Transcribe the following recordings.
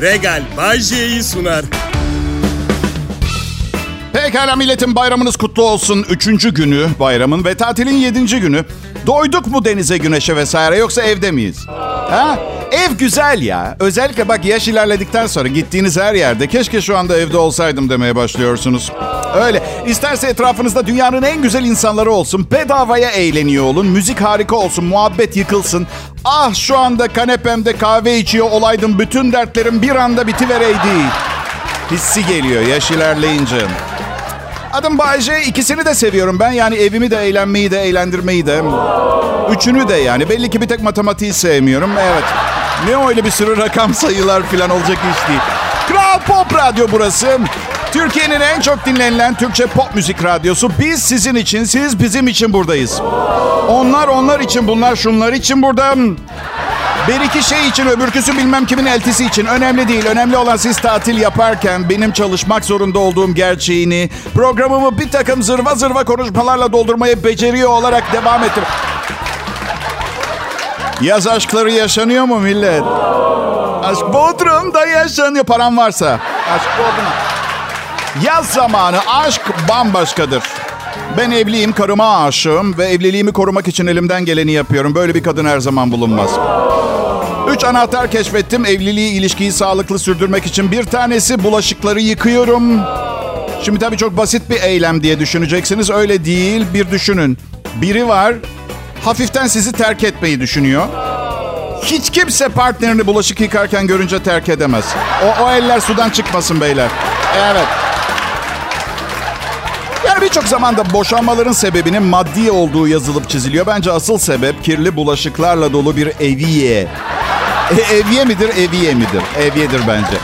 Regal Bajje'yi sunar. Pekala milletin bayramınız kutlu olsun. Üçüncü günü bayramın ve tatilin yedinci günü. Doyduk mu denize, güneşe vesaire yoksa evde miyiz? Ha? Ev güzel ya. Özellikle bak yaş ilerledikten sonra gittiğiniz her yerde keşke şu anda evde olsaydım demeye başlıyorsunuz. Öyle. İsterse etrafınızda dünyanın en güzel insanları olsun. Bedavaya eğleniyor olun. Müzik harika olsun. Muhabbet yıkılsın. Ah şu anda kanepemde kahve içiyor olaydım. Bütün dertlerim bir anda bitivereydi. Hissi geliyor yaş ilerleyince. Adım Bayce. ikisini de seviyorum ben. Yani evimi de eğlenmeyi de eğlendirmeyi de. Üçünü de yani. Belli ki bir tek matematiği sevmiyorum. Evet. Ne öyle bir sürü rakam sayılar falan olacak iş değil. Kral Pop Radyo burası. Türkiye'nin en çok dinlenilen Türkçe pop müzik radyosu. Biz sizin için, siz bizim için buradayız. Onlar onlar için, bunlar şunlar için burada. Bir iki şey için, öbürküsü bilmem kimin eltisi için. Önemli değil. Önemli olan siz tatil yaparken benim çalışmak zorunda olduğum gerçeğini, programımı bir takım zırva zırva konuşmalarla doldurmayı beceriyor olarak devam ettir. Yaz aşkları yaşanıyor mu millet? Aşk Bodrum'da yaşanıyor param varsa. Aşk Bodrum. Yaz zamanı aşk bambaşkadır. Ben evliyim, karıma aşığım ve evliliğimi korumak için elimden geleni yapıyorum. Böyle bir kadın her zaman bulunmaz. Üç anahtar keşfettim evliliği, ilişkiyi sağlıklı sürdürmek için. Bir tanesi bulaşıkları yıkıyorum. Şimdi tabii çok basit bir eylem diye düşüneceksiniz. Öyle değil, bir düşünün. Biri var, hafiften sizi terk etmeyi düşünüyor. Hiç kimse partnerini bulaşık yıkarken görünce terk edemez. O, o eller sudan çıkmasın beyler. Evet. Yani birçok zamanda boşanmaların sebebinin maddi olduğu yazılıp çiziliyor. Bence asıl sebep kirli bulaşıklarla dolu bir eviye. E, evye midir, eviye midir? Evyedir bence.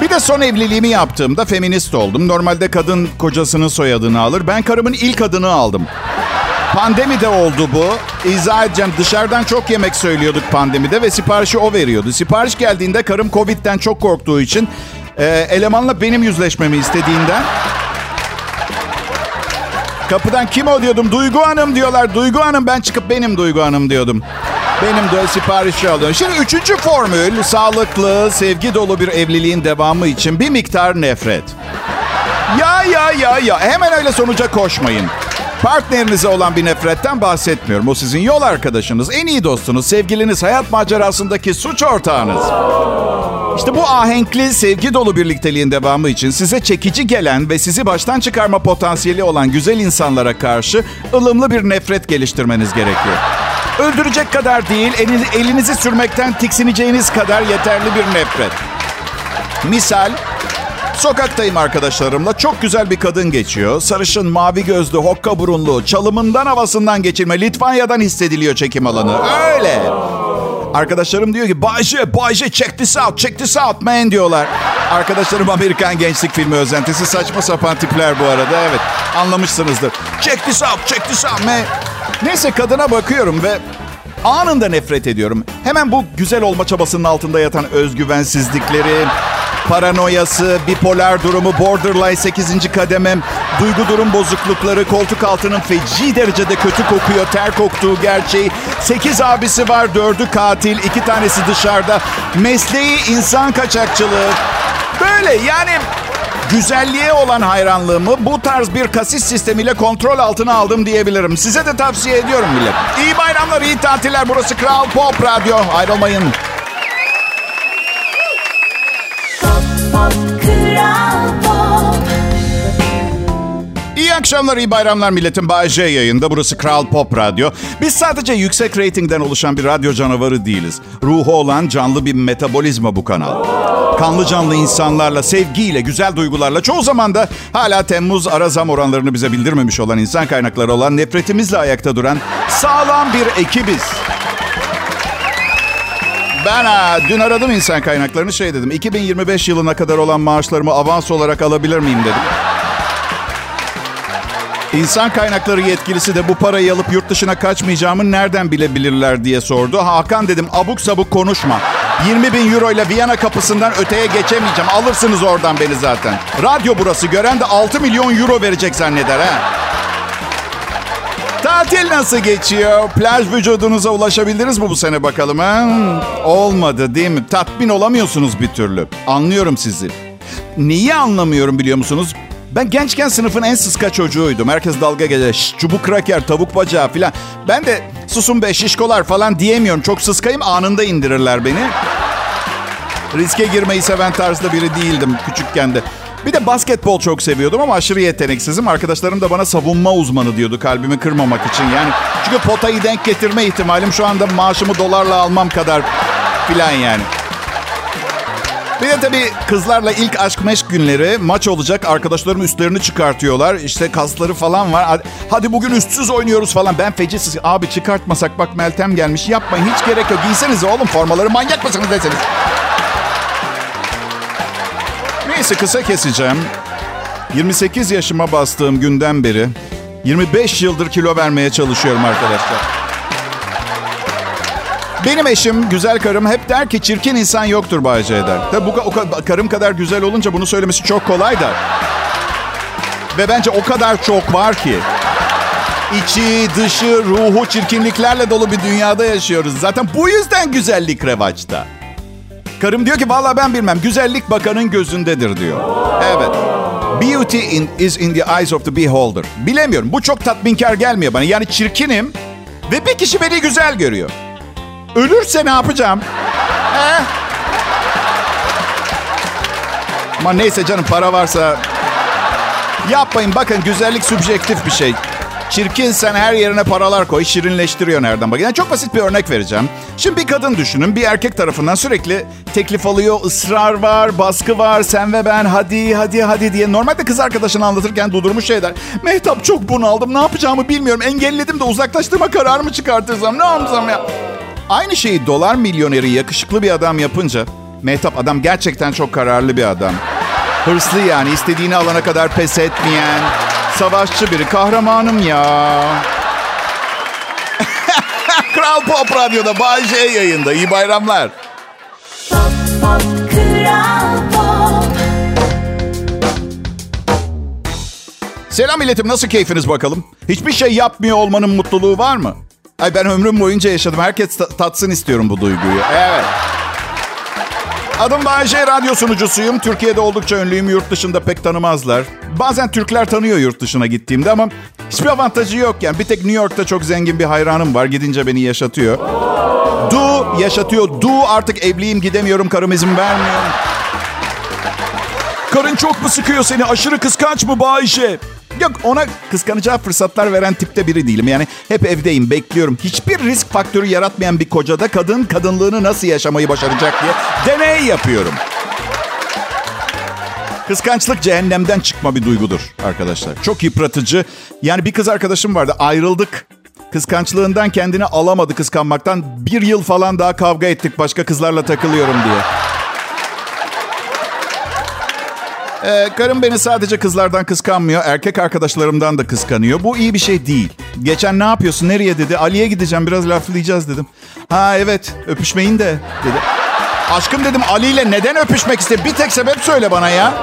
Bir de son evliliğimi yaptığımda feminist oldum. Normalde kadın kocasının soyadını alır. Ben karımın ilk adını aldım. Pandemi de oldu bu. İzah edeceğim. Dışarıdan çok yemek söylüyorduk pandemide ve siparişi o veriyordu. Sipariş geldiğinde karım Covid'den çok korktuğu için e, elemanla benim yüzleşmemi istediğinden Kapıdan kim o diyordum. Duygu Hanım diyorlar. Duygu Hanım ben çıkıp benim Duygu Hanım diyordum. Benim de siparişi alıyorum. Şimdi üçüncü formül sağlıklı, sevgi dolu bir evliliğin devamı için bir miktar nefret. Ya ya ya ya hemen öyle sonuca koşmayın. Partnerinize olan bir nefretten bahsetmiyorum. O sizin yol arkadaşınız, en iyi dostunuz, sevgiliniz, hayat macerasındaki suç ortağınız. İşte bu ahenkli, sevgi dolu birlikteliğin devamı için size çekici gelen ve sizi baştan çıkarma potansiyeli olan güzel insanlara karşı ılımlı bir nefret geliştirmeniz gerekiyor. Öldürecek kadar değil, elinizi sürmekten tiksineceğiniz kadar yeterli bir nefret. Misal, Sokaktayım arkadaşlarımla. Çok güzel bir kadın geçiyor. Sarışın, mavi gözlü, hokka burunlu, çalımından havasından geçirme. Litvanya'dan hissediliyor çekim alanı. Öyle. Arkadaşlarım diyor ki Bayce, Bayce check this out, check this out man diyorlar. Arkadaşlarım Amerikan gençlik filmi özentisi. Saçma sapan tipler bu arada. Evet anlamışsınızdır. Check this out, check this out man. Neyse kadına bakıyorum ve anında nefret ediyorum. Hemen bu güzel olma çabasının altında yatan özgüvensizlikleri, paranoyası, bipolar durumu, borderline 8. kademem, duygu durum bozuklukları, koltuk altının feci derecede kötü kokuyor, ter koktuğu gerçeği. 8 abisi var, 4'ü katil, 2 tanesi dışarıda. Mesleği insan kaçakçılığı. Böyle yani güzelliğe olan hayranlığımı bu tarz bir kasis sistemiyle kontrol altına aldım diyebilirim. Size de tavsiye ediyorum millet. İyi bayramlar, iyi tatiller. Burası Kral Pop Radyo. Ayrılmayın. Akşamlar, iyi bayramlar milletin. Bay J yayında. Burası Kral Pop Radyo. Biz sadece yüksek reytingden oluşan bir radyo canavarı değiliz. Ruhu olan canlı bir metabolizma bu kanal. Kanlı canlı insanlarla, sevgiyle, güzel duygularla, çoğu zaman da hala Temmuz ara zam oranlarını bize bildirmemiş olan insan kaynakları olan nefretimizle ayakta duran sağlam bir ekibiz. Ben ha, dün aradım insan kaynaklarını şey dedim. 2025 yılına kadar olan maaşlarımı avans olarak alabilir miyim dedim. İnsan kaynakları yetkilisi de bu parayı alıp yurt dışına kaçmayacağımı nereden bilebilirler diye sordu. Hakan dedim abuk sabuk konuşma. 20 bin euro ile Viyana kapısından öteye geçemeyeceğim. Alırsınız oradan beni zaten. Radyo burası. Gören de 6 milyon euro verecek zanneder ha. Tatil nasıl geçiyor? Plaj vücudunuza ulaşabildiniz mi bu sene bakalım ha? Olmadı değil mi? Tatmin olamıyorsunuz bir türlü. Anlıyorum sizi. Neyi anlamıyorum biliyor musunuz? Ben gençken sınıfın en sıska çocuğuydum. Herkes dalga geçer. Çubuk kraker, tavuk bacağı falan. Ben de susun be şişkolar falan diyemiyorum. Çok sıskayım anında indirirler beni. Riske girmeyi seven tarzda biri değildim küçükken de. Bir de basketbol çok seviyordum ama aşırı yeteneksizim. Arkadaşlarım da bana savunma uzmanı diyordu kalbimi kırmamak için. Yani çünkü potayı denk getirme ihtimalim şu anda maaşımı dolarla almam kadar filan yani. Bir de tabii kızlarla ilk aşk meşk günleri maç olacak. Arkadaşlarım üstlerini çıkartıyorlar. İşte kasları falan var. Hadi, bugün üstsüz oynuyoruz falan. Ben fecisiz. Abi çıkartmasak bak Meltem gelmiş. Yapmayın hiç gerek yok. Giysenize oğlum formaları manyak mısınız deseniz. Neyse kısa keseceğim. 28 yaşıma bastığım günden beri 25 yıldır kilo vermeye çalışıyorum arkadaşlar. Benim eşim, güzel karım hep der ki çirkin insan yoktur Bayce eder. Tabi bu o, karım kadar güzel olunca bunu söylemesi çok kolay da. Ve bence o kadar çok var ki. İçi, dışı, ruhu çirkinliklerle dolu bir dünyada yaşıyoruz. Zaten bu yüzden güzellik revaçta. Karım diyor ki vallahi ben bilmem. Güzellik bakanın gözündedir diyor. Evet. Beauty in, is in the eyes of the beholder. Bilemiyorum. Bu çok tatminkar gelmiyor bana. Yani çirkinim ve bir kişi beni güzel görüyor. Ölürse ne yapacağım? He? Ama neyse canım para varsa yapmayın. Bakın güzellik subjektif bir şey. Çirkin sen her yerine paralar koy, şirinleştiriyor nereden bak. Yani çok basit bir örnek vereceğim. Şimdi bir kadın düşünün, bir erkek tarafından sürekli teklif alıyor, ısrar var, baskı var, sen ve ben hadi hadi hadi diye. Normalde kız arkadaşını anlatırken durdurmuş şey der. Mehtap çok bunaldım, ne yapacağımı bilmiyorum. Engelledim de uzaklaştırma kararı mı çıkartırsam, ne yapsam ya? Aynı şeyi dolar milyoneri yakışıklı bir adam yapınca, Mehtap adam gerçekten çok kararlı bir adam. Hırslı yani, istediğini alana kadar pes etmeyen, savaşçı biri. Kahramanım ya. Kral Pop Radyo'da Bay J yayında. İyi bayramlar. Pop, pop, Kral Pop. Selam milletim nasıl keyfiniz bakalım? Hiçbir şey yapmıyor olmanın mutluluğu var mı? Ay ben ömrüm boyunca yaşadım. Herkes ta- tatsın istiyorum bu duyguyu. Evet. Adım Bayece, radyo sunucusuyum. Türkiye'de oldukça ünlüyüm, yurt dışında pek tanımazlar. Bazen Türkler tanıyor yurt dışına gittiğimde ama hiçbir avantajı yok yani. Bir tek New York'ta çok zengin bir hayranım var, gidince beni yaşatıyor. Du yaşatıyor, du artık evliyim gidemiyorum, karım izin vermiyor. Karın çok mu sıkıyor seni, aşırı kıskanç mı Bayşe? Yok ona kıskanacağı fırsatlar veren tipte biri değilim. Yani hep evdeyim, bekliyorum. Hiçbir risk faktörü yaratmayan bir kocada kadın kadınlığını nasıl yaşamayı başaracak diye deney yapıyorum. Kıskançlık cehennemden çıkma bir duygudur arkadaşlar. Çok yıpratıcı. Yani bir kız arkadaşım vardı ayrıldık. Kıskançlığından kendini alamadı kıskanmaktan. Bir yıl falan daha kavga ettik başka kızlarla takılıyorum diye. Ee, karım beni sadece kızlardan kıskanmıyor, erkek arkadaşlarımdan da kıskanıyor. Bu iyi bir şey değil. Geçen ne yapıyorsun, nereye dedi. Ali'ye gideceğim, biraz laflayacağız dedim. Ha evet, öpüşmeyin de dedi. Aşkım dedim Ali ile neden öpüşmek istedi? Bir tek sebep söyle bana ya.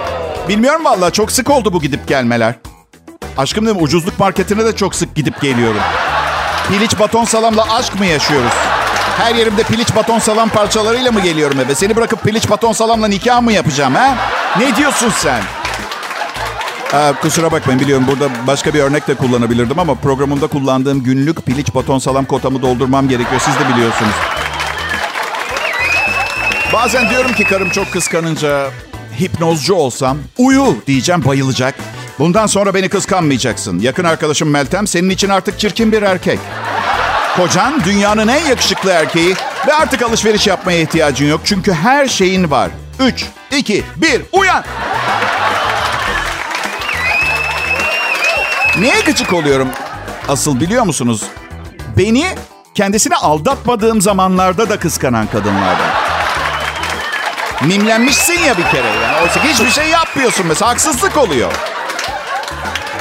Bilmiyorum vallahi çok sık oldu bu gidip gelmeler. Aşkım dedim ucuzluk marketine de çok sık gidip geliyorum. Piliç baton salamla aşk mı yaşıyoruz? Her yerimde piliç baton salam parçalarıyla mı geliyorum eve? Seni bırakıp piliç baton salamla nikah mı yapacağım ha? Ne diyorsun sen? Ee, kusura bakmayın biliyorum burada başka bir örnek de kullanabilirdim ama programımda kullandığım günlük piliç baton salam kotamı doldurmam gerekiyor. Siz de biliyorsunuz. Bazen diyorum ki karım çok kıskanınca hipnozcu olsam uyu diyeceğim bayılacak. Bundan sonra beni kıskanmayacaksın. Yakın arkadaşım Meltem senin için artık çirkin bir erkek. Kocan dünyanın en yakışıklı erkeği ve artık alışveriş yapmaya ihtiyacın yok. Çünkü her şeyin var. 3, 2, 1, uyan! Niye gıcık oluyorum asıl biliyor musunuz? Beni kendisini aldatmadığım zamanlarda da kıskanan kadınlardan. Mimlenmişsin ya bir kere yani. Oysa hiçbir şey yapmıyorsun mesela. Haksızlık oluyor.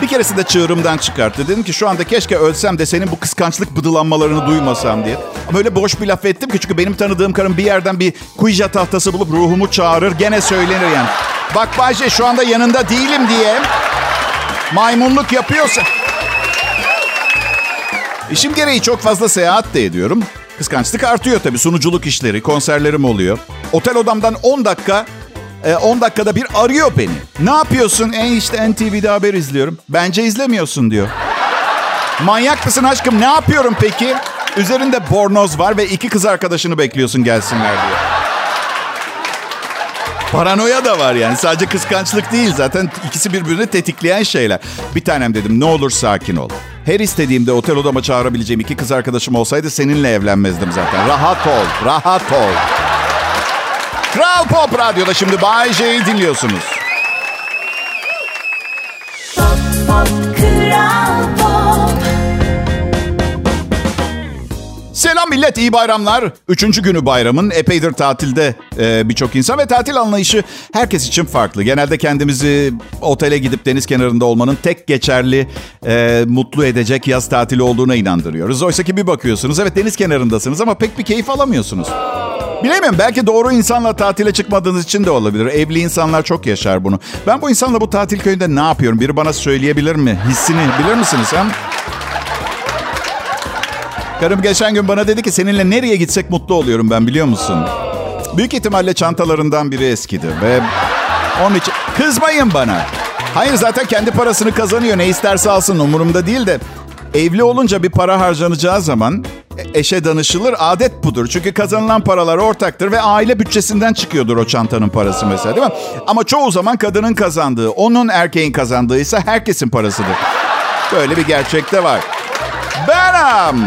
Bir keresinde çığırımdan çıkarttı. Dedim ki şu anda keşke ölsem de senin bu kıskançlık bıdılanmalarını duymasam diye. Ama öyle boş bir laf ettim ki çünkü benim tanıdığım karım bir yerden bir kuyuca tahtası bulup ruhumu çağırır. Gene söylenir yani. Bak Bayce şu anda yanında değilim diye maymunluk yapıyorsa... İşim gereği çok fazla seyahat de ediyorum. Kıskançlık artıyor tabii. Sunuculuk işleri, konserlerim oluyor. Otel odamdan 10 dakika 10 dakikada bir arıyor beni. Ne yapıyorsun? En işte NTV'de haber izliyorum. Bence izlemiyorsun diyor. Manyak mısın aşkım? Ne yapıyorum peki? Üzerinde bornoz var ve iki kız arkadaşını bekliyorsun gelsinler diyor. Paranoya da var yani. Sadece kıskançlık değil zaten ikisi birbirini tetikleyen şeyler. Bir tanem dedim ne olur sakin ol. Her istediğimde otel odama çağırabileceğim iki kız arkadaşım olsaydı seninle evlenmezdim zaten. Rahat ol, rahat ol. Kral Pop Radyo'da şimdi Bay J'yi dinliyorsunuz. Pop pop kral pop Selam millet, iyi bayramlar. Üçüncü günü bayramın. Epeydir tatilde e, birçok insan ve tatil anlayışı herkes için farklı. Genelde kendimizi otele gidip deniz kenarında olmanın tek geçerli, e, mutlu edecek yaz tatili olduğuna inandırıyoruz. Oysa ki bir bakıyorsunuz, evet deniz kenarındasınız ama pek bir keyif alamıyorsunuz. Bilemiyorum belki doğru insanla tatile çıkmadığınız için de olabilir. Evli insanlar çok yaşar bunu. Ben bu insanla bu tatil köyünde ne yapıyorum? Biri bana söyleyebilir mi? Hissini bilir misiniz? Hem Karım geçen gün bana dedi ki seninle nereye gitsek mutlu oluyorum ben biliyor musun? Büyük ihtimalle çantalarından biri eskidi ve onun için kızmayın bana. Hayır zaten kendi parasını kazanıyor ne isterse alsın umurumda değil de evli olunca bir para harcanacağı zaman e- eşe danışılır adet budur. Çünkü kazanılan paralar ortaktır ve aile bütçesinden çıkıyordur o çantanın parası mesela değil mi? Ama çoğu zaman kadının kazandığı, onun erkeğin kazandığı ise herkesin parasıdır. Böyle bir gerçek de var. Benim.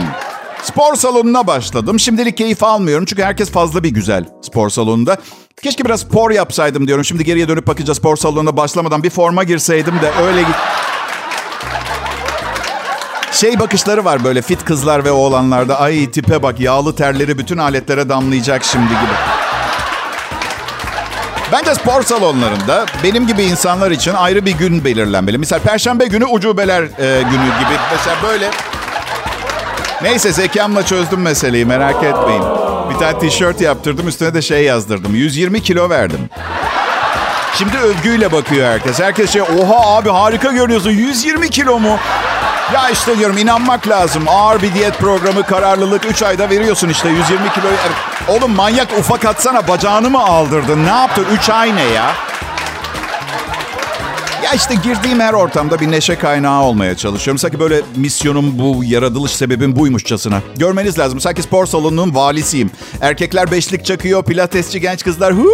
Spor salonuna başladım. Şimdilik keyif almıyorum çünkü herkes fazla bir güzel spor salonunda. Keşke biraz spor yapsaydım diyorum. Şimdi geriye dönüp bakınca spor salonuna başlamadan bir forma girseydim de öyle git. Şey bakışları var böyle fit kızlar ve oğlanlarda. Ay tipe bak yağlı terleri bütün aletlere damlayacak şimdi gibi. Bence spor salonlarında benim gibi insanlar için ayrı bir gün belirlenmeli. Mesela perşembe günü ucubeler e, günü gibi. Mesela böyle Neyse zekamla çözdüm meseleyi merak etmeyin. Bir tane tişört yaptırdım üstüne de şey yazdırdım. 120 kilo verdim. Şimdi övgüyle bakıyor herkes. Herkes şey oha abi harika görünüyorsun 120 kilo mu? Ya işte diyorum inanmak lazım. Ağır bir diyet programı kararlılık 3 ayda veriyorsun işte 120 kilo. Oğlum manyak ufak atsana bacağını mı aldırdın? Ne yaptın? 3 ay ne ya? Ya işte girdiğim her ortamda bir neşe kaynağı olmaya çalışıyorum. Sanki böyle misyonum bu, yaratılış sebebim buymuşçasına. Görmeniz lazım. Sanki spor salonunun valisiyim. Erkekler beşlik çakıyor, pilatesçi genç kızlar hu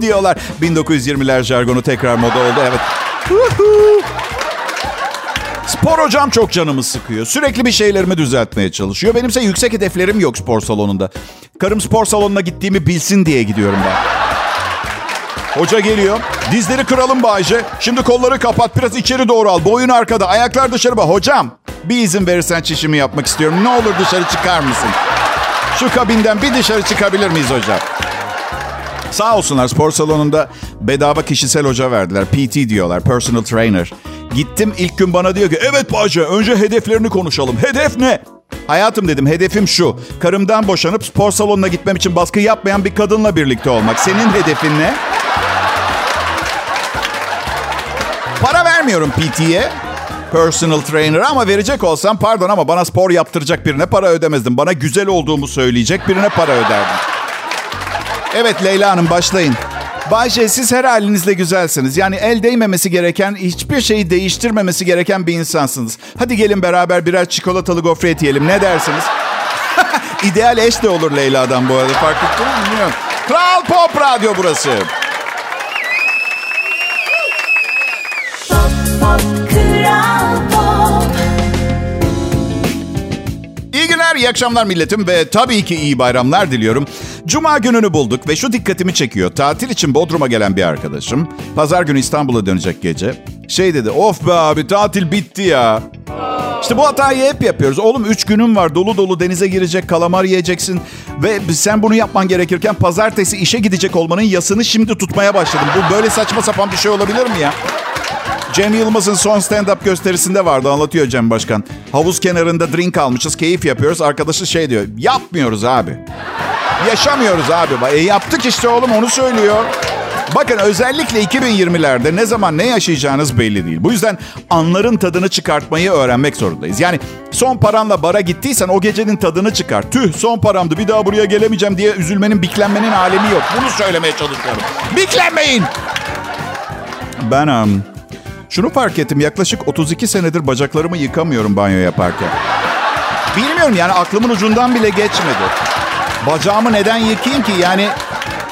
diyorlar. 1920'ler jargonu tekrar moda oldu. Evet. Hu. Spor hocam çok canımı sıkıyor. Sürekli bir şeylerimi düzeltmeye çalışıyor. Benimse yüksek hedeflerim yok spor salonunda. Karım spor salonuna gittiğimi bilsin diye gidiyorum ben. Hoca geliyor. Dizleri kıralım Bayce. Şimdi kolları kapat biraz içeri doğru al. Boyun arkada ayaklar dışarı bak. Hocam bir izin verirsen çişimi yapmak istiyorum. Ne olur dışarı çıkar mısın? Şu kabinden bir dışarı çıkabilir miyiz hocam? Sağ olsunlar spor salonunda bedava kişisel hoca verdiler. PT diyorlar, personal trainer. Gittim ilk gün bana diyor ki evet Bayce önce hedeflerini konuşalım. Hedef ne? Hayatım dedim hedefim şu. Karımdan boşanıp spor salonuna gitmem için baskı yapmayan bir kadınla birlikte olmak. Senin hedefin ne? Para vermiyorum PT'ye. Personal trainer ama verecek olsam pardon ama bana spor yaptıracak birine para ödemezdim. Bana güzel olduğumu söyleyecek birine para öderdim. Evet Leyla Hanım başlayın. Bayşe siz her halinizle güzelsiniz. Yani el değmemesi gereken, hiçbir şeyi değiştirmemesi gereken bir insansınız. Hadi gelin beraber birer çikolatalı gofret yiyelim. Ne dersiniz? İdeal eş de olur Leyla'dan bu arada. Fark ettiniz mi bilmiyorum. Kral Pop Radyo burası. İyi akşamlar milletim ve tabii ki iyi bayramlar diliyorum. Cuma gününü bulduk ve şu dikkatimi çekiyor. Tatil için Bodrum'a gelen bir arkadaşım, pazar günü İstanbul'a dönecek gece. Şey dedi, of be abi tatil bitti ya. İşte bu hatayı hep yapıyoruz. Oğlum 3 günün var dolu dolu denize girecek, kalamar yiyeceksin. Ve sen bunu yapman gerekirken pazartesi işe gidecek olmanın yasını şimdi tutmaya başladım. Bu böyle saçma sapan bir şey olabilir mi ya? Cem Yılmaz'ın son stand-up gösterisinde vardı anlatıyor Cem Başkan. Havuz kenarında drink almışız, keyif yapıyoruz. Arkadaşı şey diyor, yapmıyoruz abi. Yaşamıyoruz abi. E yaptık işte oğlum onu söylüyor. Bakın özellikle 2020'lerde ne zaman ne yaşayacağınız belli değil. Bu yüzden anların tadını çıkartmayı öğrenmek zorundayız. Yani son paranla bara gittiysen o gecenin tadını çıkar. Tüh son paramdı bir daha buraya gelemeyeceğim diye üzülmenin, biklenmenin alemi yok. Bunu söylemeye çalışıyorum. Biklenmeyin! Ben um, şunu fark ettim. Yaklaşık 32 senedir bacaklarımı yıkamıyorum banyo yaparken. Bilmiyorum yani aklımın ucundan bile geçmedi. Bacağımı neden yıkayayım ki? Yani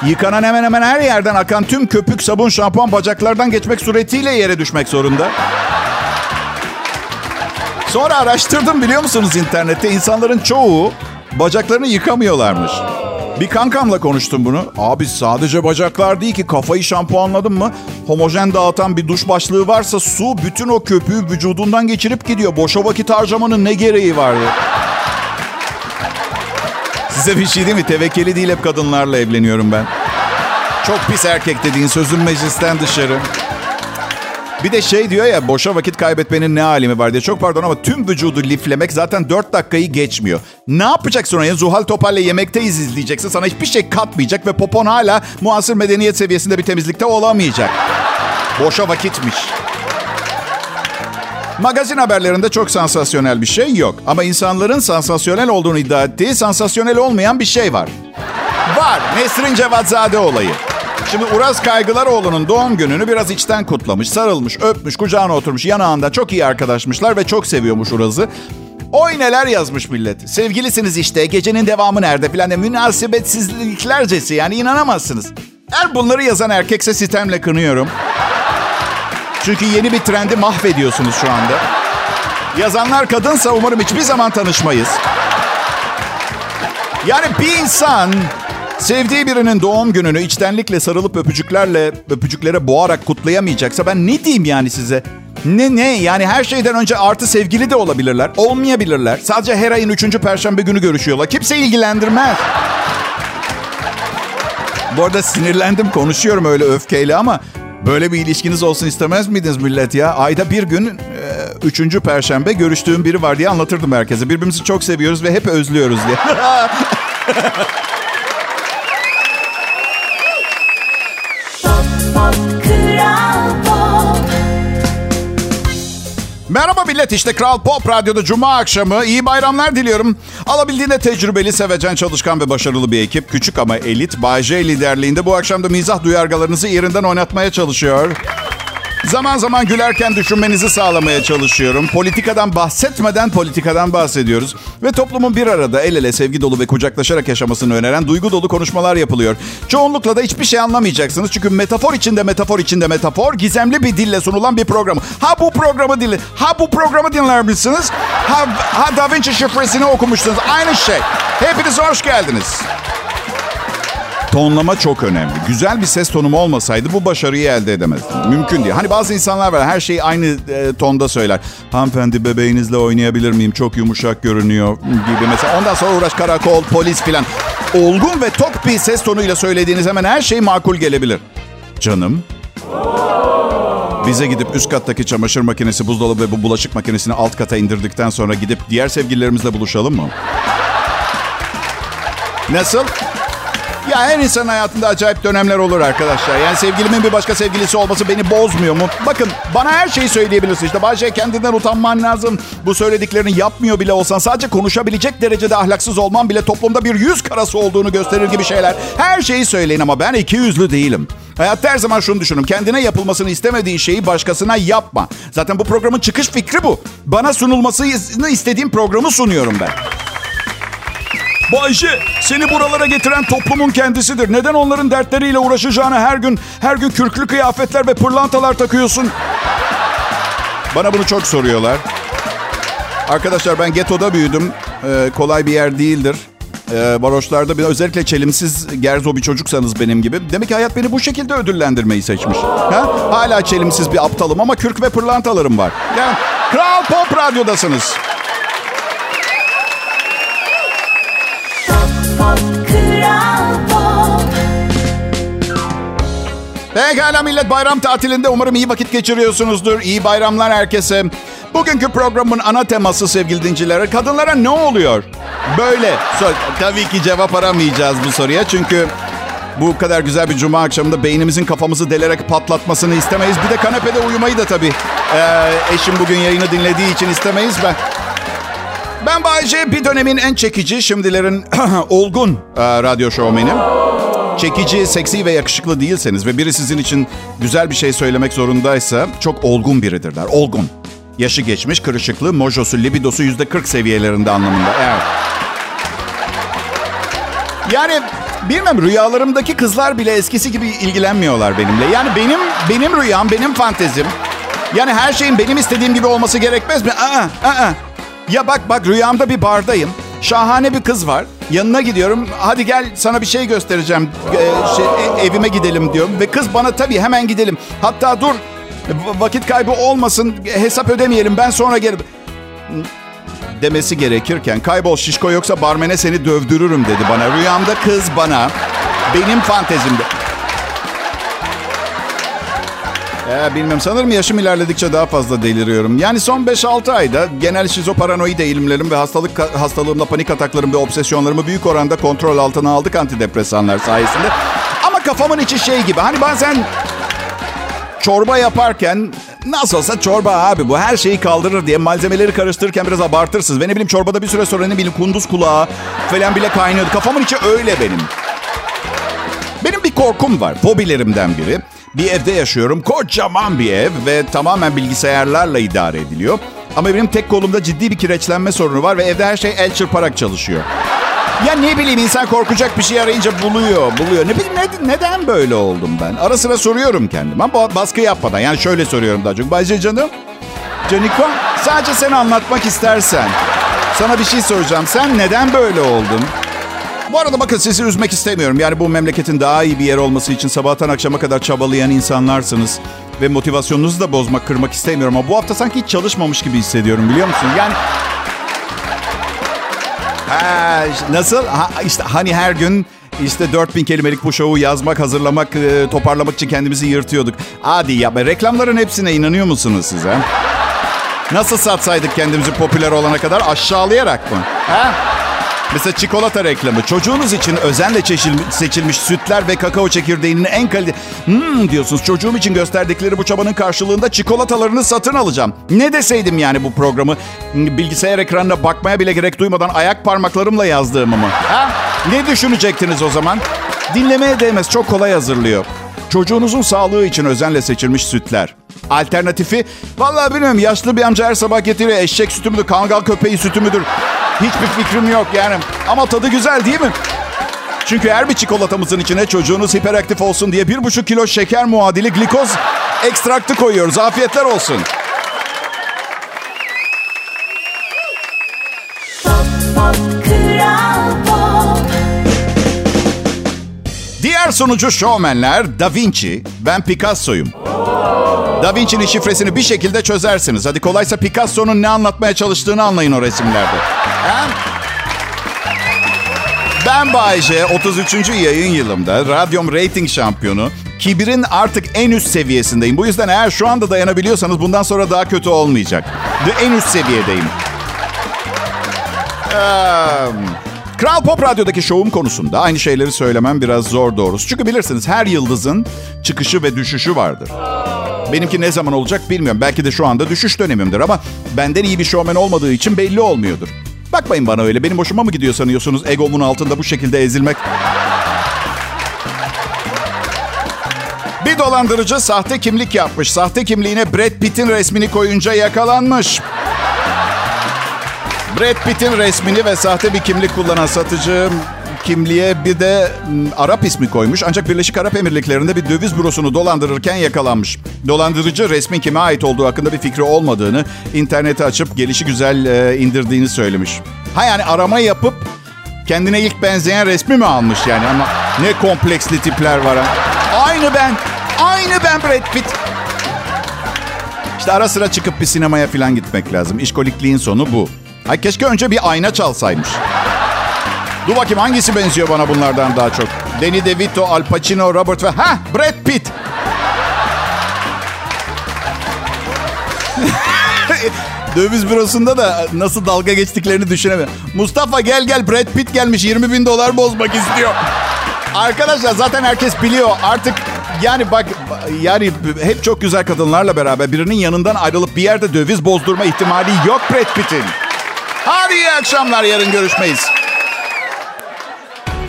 yıkanan hemen hemen her yerden akan tüm köpük, sabun, şampuan bacaklardan geçmek suretiyle yere düşmek zorunda. Sonra araştırdım biliyor musunuz internette insanların çoğu bacaklarını yıkamıyorlarmış. Bir kankamla konuştum bunu. Abi sadece bacaklar değil ki kafayı şampuanladın mı? Homojen dağıtan bir duş başlığı varsa su bütün o köpüğü vücudundan geçirip gidiyor. Boşa vakit harcamanın ne gereği vardı? Size bir şey değil mi? Tevekkeli değil hep kadınlarla evleniyorum ben. Çok pis erkek dediğin sözün meclisten dışarı. Bir de şey diyor ya boşa vakit kaybetmenin ne alemi var diye. Çok pardon ama tüm vücudu liflemek zaten 4 dakikayı geçmiyor. Ne yapacaksın oraya? Zuhal Topal'le yemekteyiz izleyeceksin. Sana hiçbir şey katmayacak ve popon hala muasır medeniyet seviyesinde bir temizlikte olamayacak. Boşa vakitmiş. Magazin haberlerinde çok sansasyonel bir şey yok. Ama insanların sansasyonel olduğunu iddia ettiği sansasyonel olmayan bir şey var. Var. Nesrin Cevatzade olayı. Şimdi Uraz Kaygılaroğlu'nun doğum gününü biraz içten kutlamış, sarılmış, öpmüş, kucağına oturmuş, yanağında çok iyi arkadaşmışlar ve çok seviyormuş Uraz'ı. Oy neler yazmış millet. Sevgilisiniz işte, gecenin devamı nerede filan de münasebetsizliklercesi yani inanamazsınız. Eğer bunları yazan erkekse sitemle kınıyorum. Çünkü yeni bir trendi mahvediyorsunuz şu anda. Yazanlar kadınsa umarım hiçbir zaman tanışmayız. Yani bir insan sevdiği birinin doğum gününü içtenlikle sarılıp öpücüklerle, öpücüklere boğarak kutlayamayacaksa ben ne diyeyim yani size? Ne ne yani her şeyden önce artı sevgili de olabilirler, olmayabilirler. Sadece her ayın üçüncü perşembe günü görüşüyorlar. Kimse ilgilendirmez. Bu arada sinirlendim konuşuyorum öyle öfkeyle ama böyle bir ilişkiniz olsun istemez miydiniz millet ya? Ayda bir gün e, üçüncü perşembe görüştüğüm biri var diye anlatırdım herkese. Birbirimizi çok seviyoruz ve hep özlüyoruz diye. Pop Kral Merhaba millet işte Kral Pop Radyo'da Cuma akşamı. iyi bayramlar diliyorum. Alabildiğinde tecrübeli, sevecen, çalışkan ve başarılı bir ekip. Küçük ama elit Bay J liderliğinde bu akşam da mizah duyargalarınızı yerinden oynatmaya çalışıyor. Zaman zaman gülerken düşünmenizi sağlamaya çalışıyorum. Politikadan bahsetmeden politikadan bahsediyoruz. Ve toplumun bir arada el ele sevgi dolu ve kucaklaşarak yaşamasını öneren duygu dolu konuşmalar yapılıyor. Çoğunlukla da hiçbir şey anlamayacaksınız. Çünkü metafor içinde metafor içinde metafor gizemli bir dille sunulan bir program. Ha bu programı dinle. Ha bu programı dinler misiniz? Ha, ha Da Vinci şifresini okumuşsunuz. Aynı şey. Hepiniz hoş geldiniz. Tonlama çok önemli. Güzel bir ses tonum olmasaydı bu başarıyı elde edemezdim. Mümkün değil. Hani bazı insanlar var her şeyi aynı e, tonda söyler. Hanımefendi bebeğinizle oynayabilir miyim? Çok yumuşak görünüyor gibi mesela. Ondan sonra uğraş karakol, polis filan. Olgun ve tok bir ses tonuyla söylediğiniz hemen her şey makul gelebilir. Canım. Bize gidip üst kattaki çamaşır makinesi, buzdolabı ve bu bulaşık makinesini alt kata indirdikten sonra gidip diğer sevgililerimizle buluşalım mı? Nasıl? Ya her insanın hayatında acayip dönemler olur arkadaşlar. Yani sevgilimin bir başka sevgilisi olması beni bozmuyor mu? Bakın bana her şeyi söyleyebilirsin. İşte bazı kendinden utanman lazım. Bu söylediklerini yapmıyor bile olsan sadece konuşabilecek derecede ahlaksız olman bile toplumda bir yüz karası olduğunu gösterir gibi şeyler. Her şeyi söyleyin ama ben iki yüzlü değilim. Hayatta her zaman şunu düşünün. Kendine yapılmasını istemediğin şeyi başkasına yapma. Zaten bu programın çıkış fikri bu. Bana sunulmasını istediğim programı sunuyorum ben. Bayşe, seni buralara getiren toplumun kendisidir. Neden onların dertleriyle uğraşacağını her gün her gün kürklü kıyafetler ve pırlantalar takıyorsun? Bana bunu çok soruyorlar. Arkadaşlar ben getoda büyüdüm. Ee, kolay bir yer değildir. Ee, varoşlarda bir özellikle çelimsiz gerzo bir çocuksanız benim gibi. Demek ki hayat beni bu şekilde ödüllendirmeyi seçmiş. Ha? Hala çelimsiz bir aptalım ama kürk ve pırlantalarım var. Yani Kral Pop Radyo'dasınız. Pekala millet bayram tatilinde umarım iyi vakit geçiriyorsunuzdur. İyi bayramlar herkese. Bugünkü programın ana teması sevgili dincilere kadınlara ne oluyor? Böyle. Tabii ki cevap aramayacağız bu soruya çünkü Bu kadar güzel bir cuma akşamında beynimizin kafamızı delerek patlatmasını istemeyiz. Bir de kanepede uyumayı da tabii ee, eşim bugün yayını dinlediği için istemeyiz. Ben ben Bayce bir dönemin en çekici, şimdilerin olgun e, radyo şovmenim. Çekici, seksi ve yakışıklı değilseniz ve biri sizin için güzel bir şey söylemek zorundaysa çok olgun biridirler. Olgun. Yaşı geçmiş, kırışıklı, mojosu, libidosu yüzde 40 seviyelerinde anlamında. Evet. Yani bilmem rüyalarımdaki kızlar bile eskisi gibi ilgilenmiyorlar benimle. Yani benim benim rüyam, benim fantezim. Yani her şeyin benim istediğim gibi olması gerekmez mi? Aa, aa. Ya bak bak rüyamda bir bardayım. Şahane bir kız var. Yanına gidiyorum. Hadi gel sana bir şey göstereceğim. Ee, şey, e, evime gidelim diyorum. Ve kız bana tabii hemen gidelim. Hatta dur vakit kaybı olmasın. Hesap ödemeyelim ben sonra gelirim. Demesi gerekirken kaybol şişko yoksa barmene seni dövdürürüm dedi bana. Rüyamda kız bana benim fantezimde. Ee, bilmem sanırım yaşım ilerledikçe daha fazla deliriyorum. Yani son 5-6 ayda genel şizoparanoid eğilimlerim ve hastalık hastalığımla panik ataklarım ve obsesyonlarımı büyük oranda kontrol altına aldık antidepresanlar sayesinde. Ama kafamın içi şey gibi hani bazen çorba yaparken nasıl olsa çorba abi bu her şeyi kaldırır diye malzemeleri karıştırırken biraz abartırsınız. Ve ne bileyim çorbada bir süre sonra ne bileyim kunduz kulağı falan bile kaynıyordu. Kafamın içi öyle benim. Benim bir korkum var. Fobilerimden biri. Bir evde yaşıyorum. Kocaman bir ev ve tamamen bilgisayarlarla idare ediliyor. Ama benim tek kolumda ciddi bir kireçlenme sorunu var ve evde her şey el çırparak çalışıyor. Ya ne bileyim insan korkacak bir şey arayınca buluyor, buluyor. Ne bileyim ne, neden böyle oldum ben? Ara sıra soruyorum kendime ama baskı yapmadan. Yani şöyle soruyorum daha çok. Bayce canım, Caniko sadece sen anlatmak istersen. Sana bir şey soracağım. Sen neden böyle oldun? Bu arada bakın sizi üzmek istemiyorum. Yani bu memleketin daha iyi bir yer olması için sabahtan akşama kadar çabalayan insanlarsınız. Ve motivasyonunuzu da bozmak, kırmak istemiyorum. Ama bu hafta sanki hiç çalışmamış gibi hissediyorum biliyor musun? Yani... Ha, nasıl? Ha, işte hani her gün işte 4000 kelimelik bu şovu yazmak, hazırlamak, e, toparlamak için kendimizi yırtıyorduk. Hadi yapma. Reklamların hepsine inanıyor musunuz siz ha? Nasıl satsaydık kendimizi popüler olana kadar? Aşağılayarak mı? Ha? Mesela çikolata reklamı. Çocuğunuz için özenle seçilmiş sütler ve kakao çekirdeğinin en kaliteli... Hmm diyorsunuz çocuğum için gösterdikleri bu çabanın karşılığında çikolatalarını satın alacağım. Ne deseydim yani bu programı bilgisayar ekranına bakmaya bile gerek duymadan ayak parmaklarımla yazdığımı mı? Ha? Ne düşünecektiniz o zaman? Dinlemeye değmez çok kolay hazırlıyor. Çocuğunuzun sağlığı için özenle seçilmiş sütler. Alternatifi, vallahi bilmiyorum yaşlı bir amca her sabah getiriyor eşek sütü müdür, kangal köpeği sütü müdür? Hiçbir fikrim yok yani. Ama tadı güzel değil mi? Çünkü her bir çikolatamızın içine çocuğunuz hiperaktif olsun diye bir buçuk kilo şeker muadili glikoz ekstraktı koyuyoruz. Afiyetler olsun. Diğer sunucu şovmenler Da Vinci, ben Picasso'yum. Da Vinci'nin şifresini bir şekilde çözersiniz. Hadi kolaysa Picasso'nun ne anlatmaya çalıştığını anlayın o resimlerde. Ha? Ben Bayce, 33. yayın yılımda radyom rating şampiyonu. Kibirin artık en üst seviyesindeyim. Bu yüzden eğer şu anda dayanabiliyorsanız bundan sonra daha kötü olmayacak. De en üst seviyedeyim. Ee, Kral Pop Radyo'daki şovum konusunda aynı şeyleri söylemem biraz zor doğrusu. Çünkü bilirsiniz her yıldızın çıkışı ve düşüşü vardır. Benimki ne zaman olacak bilmiyorum. Belki de şu anda düşüş dönemimdir ama benden iyi bir şovmen olmadığı için belli olmuyordur. Bakmayın bana öyle. Benim hoşuma mı gidiyor sanıyorsunuz egomun altında bu şekilde ezilmek? Bir dolandırıcı sahte kimlik yapmış. Sahte kimliğine Brad Pitt'in resmini koyunca yakalanmış. Brad Pitt'in resmini ve sahte bir kimlik kullanan satıcı kimliğe bir de Arap ismi koymuş. Ancak Birleşik Arap Emirlikleri'nde bir döviz bürosunu dolandırırken yakalanmış. Dolandırıcı resmin kime ait olduğu hakkında bir fikri olmadığını, internete açıp gelişi güzel e, indirdiğini söylemiş. Ha yani arama yapıp kendine ilk benzeyen resmi mi almış yani? Ama ne kompleksli tipler var ha. Aynı ben. Aynı ben Brad Pitt. İşte ara sıra çıkıp bir sinemaya falan gitmek lazım. İşkolikliğin sonu bu. Ay keşke önce bir ayna çalsaymış. Dur bakayım hangisi benziyor bana bunlardan daha çok? Danny DeVito, Al Pacino, Robert ve... Ha Brad Pitt. Döviz bürosunda da nasıl dalga geçtiklerini düşünemiyorum. Mustafa gel gel Brad Pitt gelmiş 20 bin dolar bozmak istiyor. Arkadaşlar zaten herkes biliyor. Artık yani bak yani hep çok güzel kadınlarla beraber birinin yanından ayrılıp bir yerde döviz bozdurma ihtimali yok Brad Pitt'in. Hadi iyi akşamlar yarın görüşmeyiz.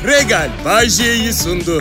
Regal Bay J'yi sundu.